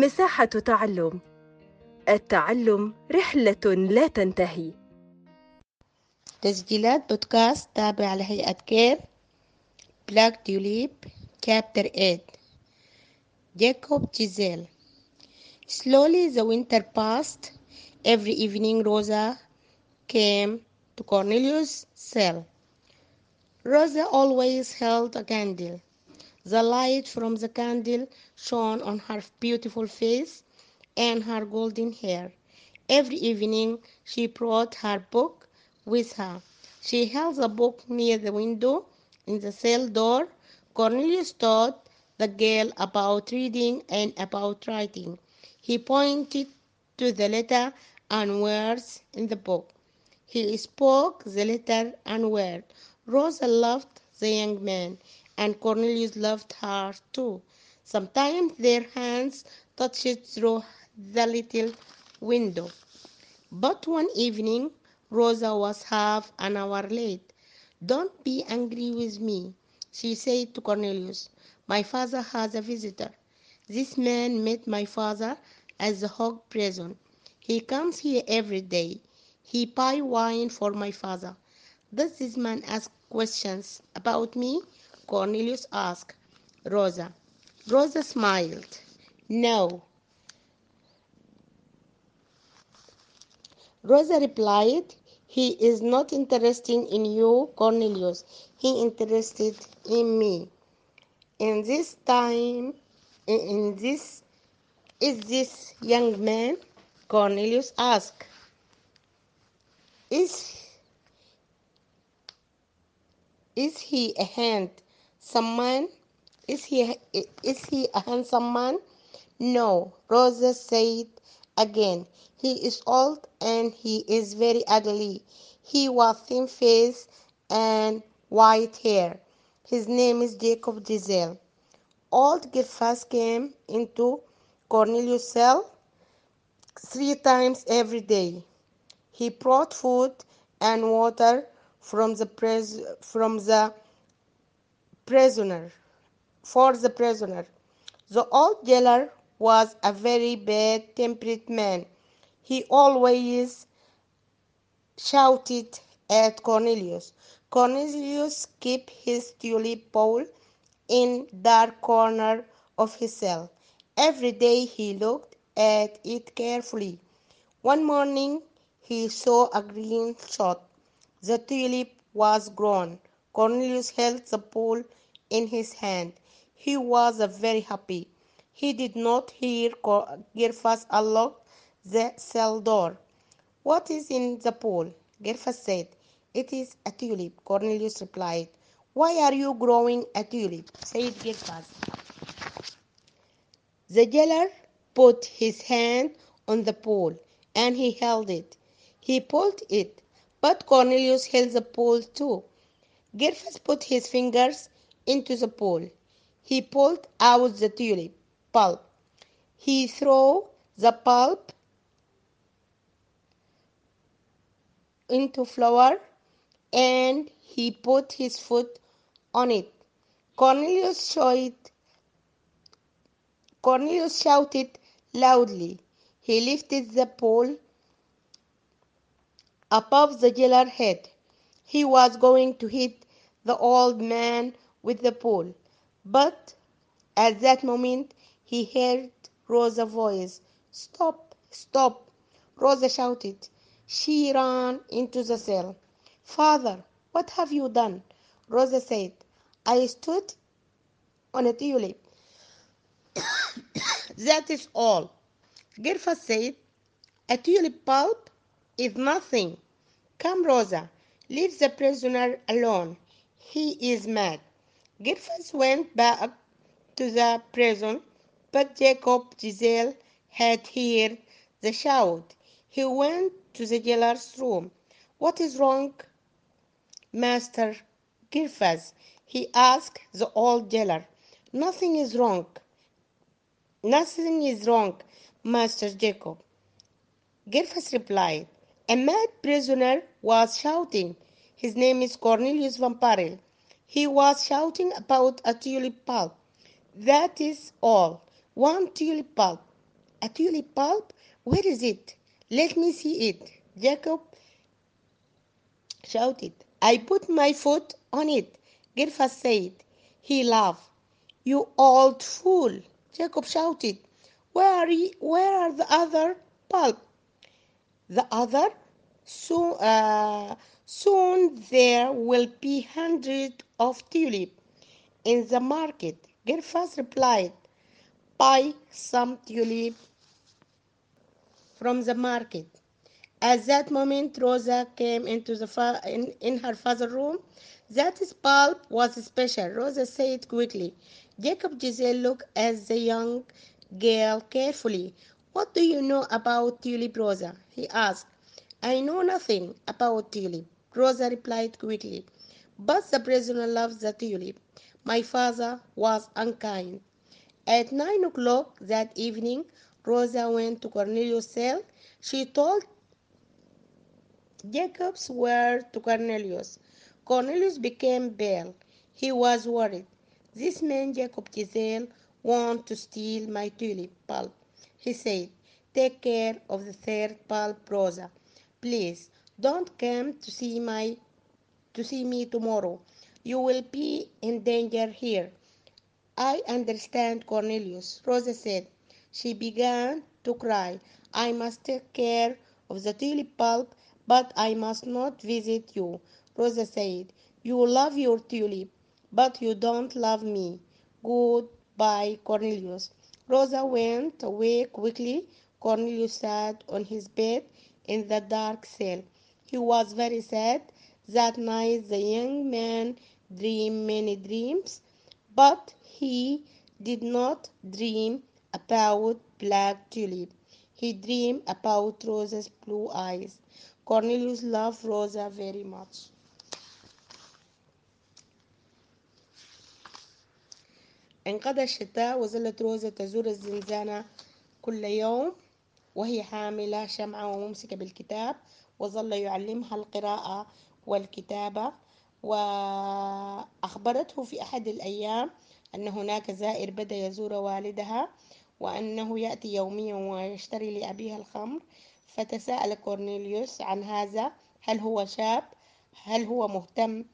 مساحة تعلم التعلم رحلة لا تنتهي تسجيلات بودكاست تابع لهيئة كير بلاك تيوليب Chapter 8 Jacob Giselle Slowly the winter passed. Every evening Rosa came to Cornelius' cell. Rosa always held a candle. The light from the candle shone on her beautiful face and her golden hair. Every evening she brought her book with her. She held the book near the window in the cell door. Cornelius taught the girl about reading and about writing. He pointed to the letter and words in the book. He spoke the letter and word. Rosa loved the young man, and Cornelius loved her too. Sometimes their hands touched through the little window. But one evening, Rosa was half an hour late. Don't be angry with me, she said to Cornelius. My father has a visitor. This man met my father at the hog prison. He comes here every day. He buy wine for my father. Does this man ask questions about me? Cornelius asked Rosa. Rosa smiled. No. Rosa replied, He is not interested in you, Cornelius. He interested in me. In this time, in this, is this young man? Cornelius asked. Is is he a handsome man? Is he is he a handsome man? No, Rosa said again. He is old and he is very ugly. He was thin face and white hair. His name is Jacob Giselle. Old Gerfas came into Cornelius' cell three times every day. He brought food and water from the pres- from the prisoner for the prisoner. The old jailer was a very bad tempered man. He always shouted at Cornelius. Cornelius kept his tulip bowl in dark corner of his cell. Every day he looked at it carefully. One morning he saw a green shot. The tulip was grown. Cornelius held the pole in his hand. He was very happy. He did not hear Gerfas unlock the cell door. What is in the pole? Gerfas said. It is a tulip. Cornelius replied. Why are you growing a tulip? said Gerfas. The jailer put his hand on the pole and he held it. He pulled it, but Cornelius held the pole too. Gerfas put his fingers into the pole. He pulled out the tulip pulp. He threw the pulp into flour and he put his foot on it. Cornelius shouted, Cornelius shouted loudly. He lifted the pole above the jailer's head. He was going to hit the old man with the pole, but at that moment he heard Rosa's voice. Stop! Stop! Rosa shouted. She ran into the cell. Father, what have you done? Rosa said, I stood on a tulip. that is all. Gerfas said, A tulip pulp is nothing. Come, Rosa, leave the prisoner alone. He is mad. Gerfas went back to the prison, but Jacob Giselle had heard the shout. He went to the jailer's room. What is wrong, Master Gerfas? He asked the old jailer. Nothing is wrong. Nothing is wrong, Master Jacob. Gerfas replied. A mad prisoner was shouting. His name is Cornelius Van Parel. He was shouting about a tulip pulp. That is all. One tulip pulp. A tulip bulb? Where is it? Let me see it. Jacob shouted. I put my foot on it. Gerfas said. He laughed. You old fool, Jacob shouted. Where are, you, where are the other bulb? The other? Soon, uh, soon there will be hundreds of tulip in the market. Gerfas replied, Buy some tulip from the market. At that moment, Rosa came into the fa- in, in her father's room. That bulb was special, Rosa said quickly. Jacob Giselle looked at the young girl carefully. What do you know about tulip, Rosa? he asked. I know nothing about tulip, Rosa replied quickly. But the prisoner loves the tulip. My father was unkind. At nine o'clock that evening, Rosa went to Cornelius' cell. She told Jacob's word to Cornelius. Cornelius became pale. He was worried. This man, Jacob Giselle, want to steal my tulip bulb. He said, Take care of the third bulb, Rosa. Please don't come to see my to see me tomorrow. You will be in danger here. I understand, Cornelius, Rosa said. She began to cry. I must take care of the tulip bulb, but I must not visit you. Rosa said, You love your tulip, but you don't love me. Goodbye, Cornelius. Rosa went away quickly. Cornelius sat on his bed in the dark cell. He was very sad. That night the young man dreamed many dreams, but he did not dream about black tulip. He dreamed about Rosa's blue eyes. Cornelius loved Rosa very much. انقضى الشتاء وظلت روزا تزور الزنزانة كل يوم وهي حاملة شمعة وممسكة بالكتاب وظل يعلمها القراءة والكتابة وأخبرته في أحد الأيام أن هناك زائر بدأ يزور والدها وأنه يأتي يوميا ويشتري لأبيها الخمر. فتساءل كورنيليوس عن هذا هل هو شاب؟ هل هو مهتم؟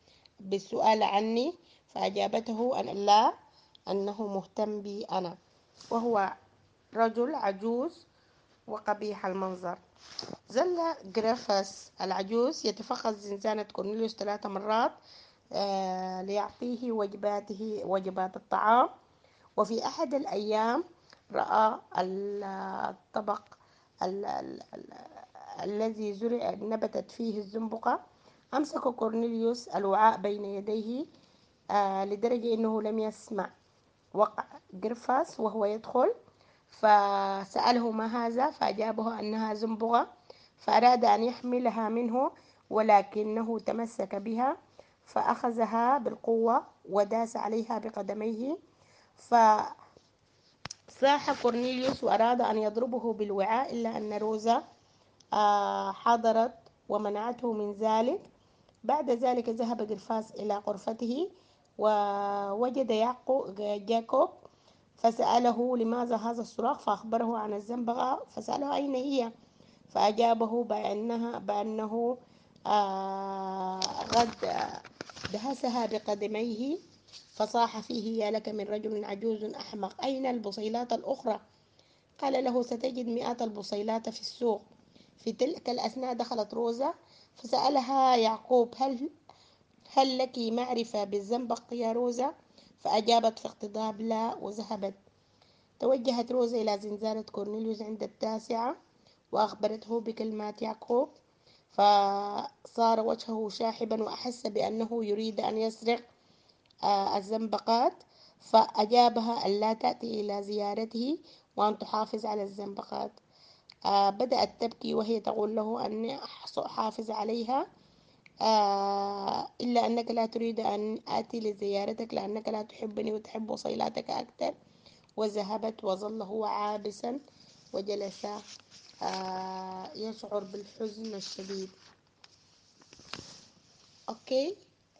بالسؤال عني فأجابته أن لا أنه مهتم بي أنا وهو رجل عجوز وقبيح المنظر. ظل جرافس العجوز يتفقد زنزانة كورنيليوس ثلاث مرات آه ليعطيه وجباته وجبات الطعام. وفي أحد الأيام رأى الطبق ال ال ال الذي زرع نبتت فيه الزنبقة. أمسك كورنيليوس الوعاء بين يديه آه لدرجة أنه لم يسمع. وقع جرفاس وهو يدخل. فسأله ما هذا فأجابه أنها زنبغة فأراد أن يحملها منه ولكنه تمسك بها فأخذها بالقوة وداس عليها بقدميه فصاح كورنيليوس وأراد أن يضربه بالوعاء إلا أن روزا حضرت ومنعته من ذلك. بعد ذلك ذهب جرفاس إلى غرفته ووجد جاكوب فسأله لماذا هذا الصراخ فأخبره عن الزنبغة فسأله أين هي؟ فأجابه بأنها بأنه آه قد دهسها بقدميه فصاح فيه يا لك من رجل عجوز أحمق أين البصيلات الأخرى؟ قال له ستجد مئات البصيلات في السوق. في تلك الأثناء دخلت روزا فسألها يعقوب هل هل لك معرفة بالزنبق يا روزا فأجابت في اقتضاب لا وذهبت. توجهت روزا إلى زنزانة كورنيليوس عند التاسعة وأخبرته بكلمات يعقوب فصار وجهه شاحبا وأحس بأنه يريد أن يسرق الزنبقات فأجابها أن لا تأتي إلى زيارته وأن تحافظ على الزنبقات. بدأت تبكي وهي تقول له أني أحافظ عليها. إلا أنك لا تريد أن آتي لزيارتك لأنك لا تحبني وتحب وصيلاتك أكثر وذهبت وظل هو عابسا وجلس يشعر بالحزن الشديد Okay,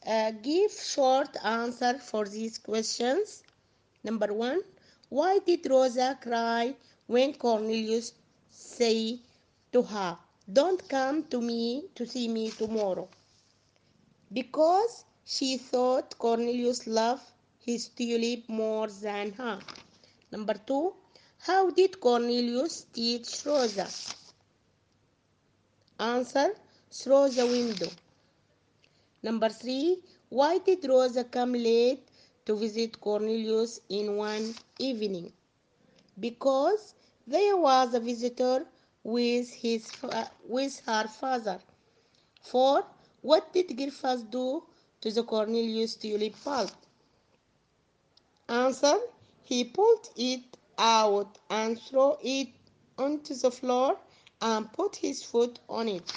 uh, give short answer for these questions. Number one, why did Rosa cry when Cornelius said to her, Don't come to me to see me tomorrow. Because she thought Cornelius loved his tulip more than her. Number two, how did Cornelius teach Rosa? Answer, through the window. Number three, why did Rosa come late to visit Cornelius in one evening? Because there was a visitor with, his, with her father. Four, what did Gerfas do to the Cornelius tulip bulb? Answer, he pulled it out and threw it onto the floor and put his foot on it.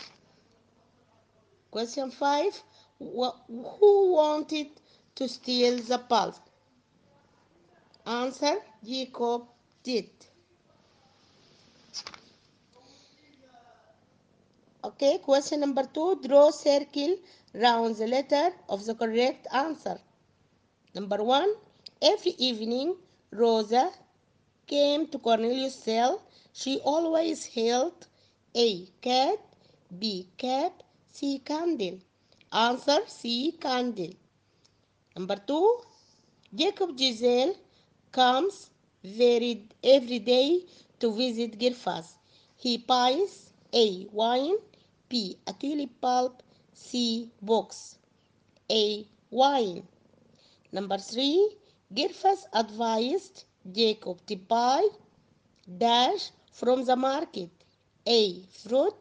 Question 5. Who wanted to steal the bulb? Answer, Jacob did. Okay, question number 2. Draw circle round the letter of the correct answer. Number 1. Every evening, Rosa came to Cornelius' cell. She always held A. Cat B. Cap C. Candle Answer C. Candle Number 2. Jacob Giselle comes very every day to visit Gerfas. He buys A. Wine B. A tulip bulb C. Box. A. Wine Number 3. Gerfas advised Jacob to buy dash from the market A. Fruit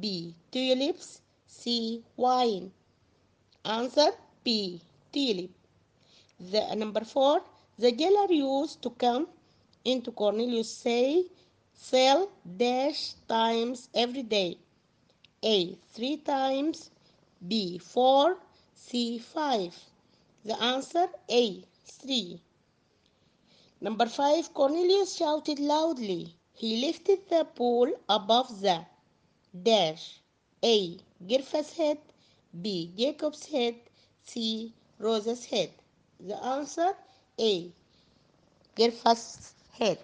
B. Tulips C. Wine Answer B. Tulip the number 4 the jailer used to come into Cornelius' say cell dash times every day A. 3 times B. 4 C. 5 the answer A. 3 Number 5 Cornelius shouted loudly he lifted the pole above the dash A. Gerfas' head B. Jacob's head C. Rosa's head. The answer A. Gerfas' head.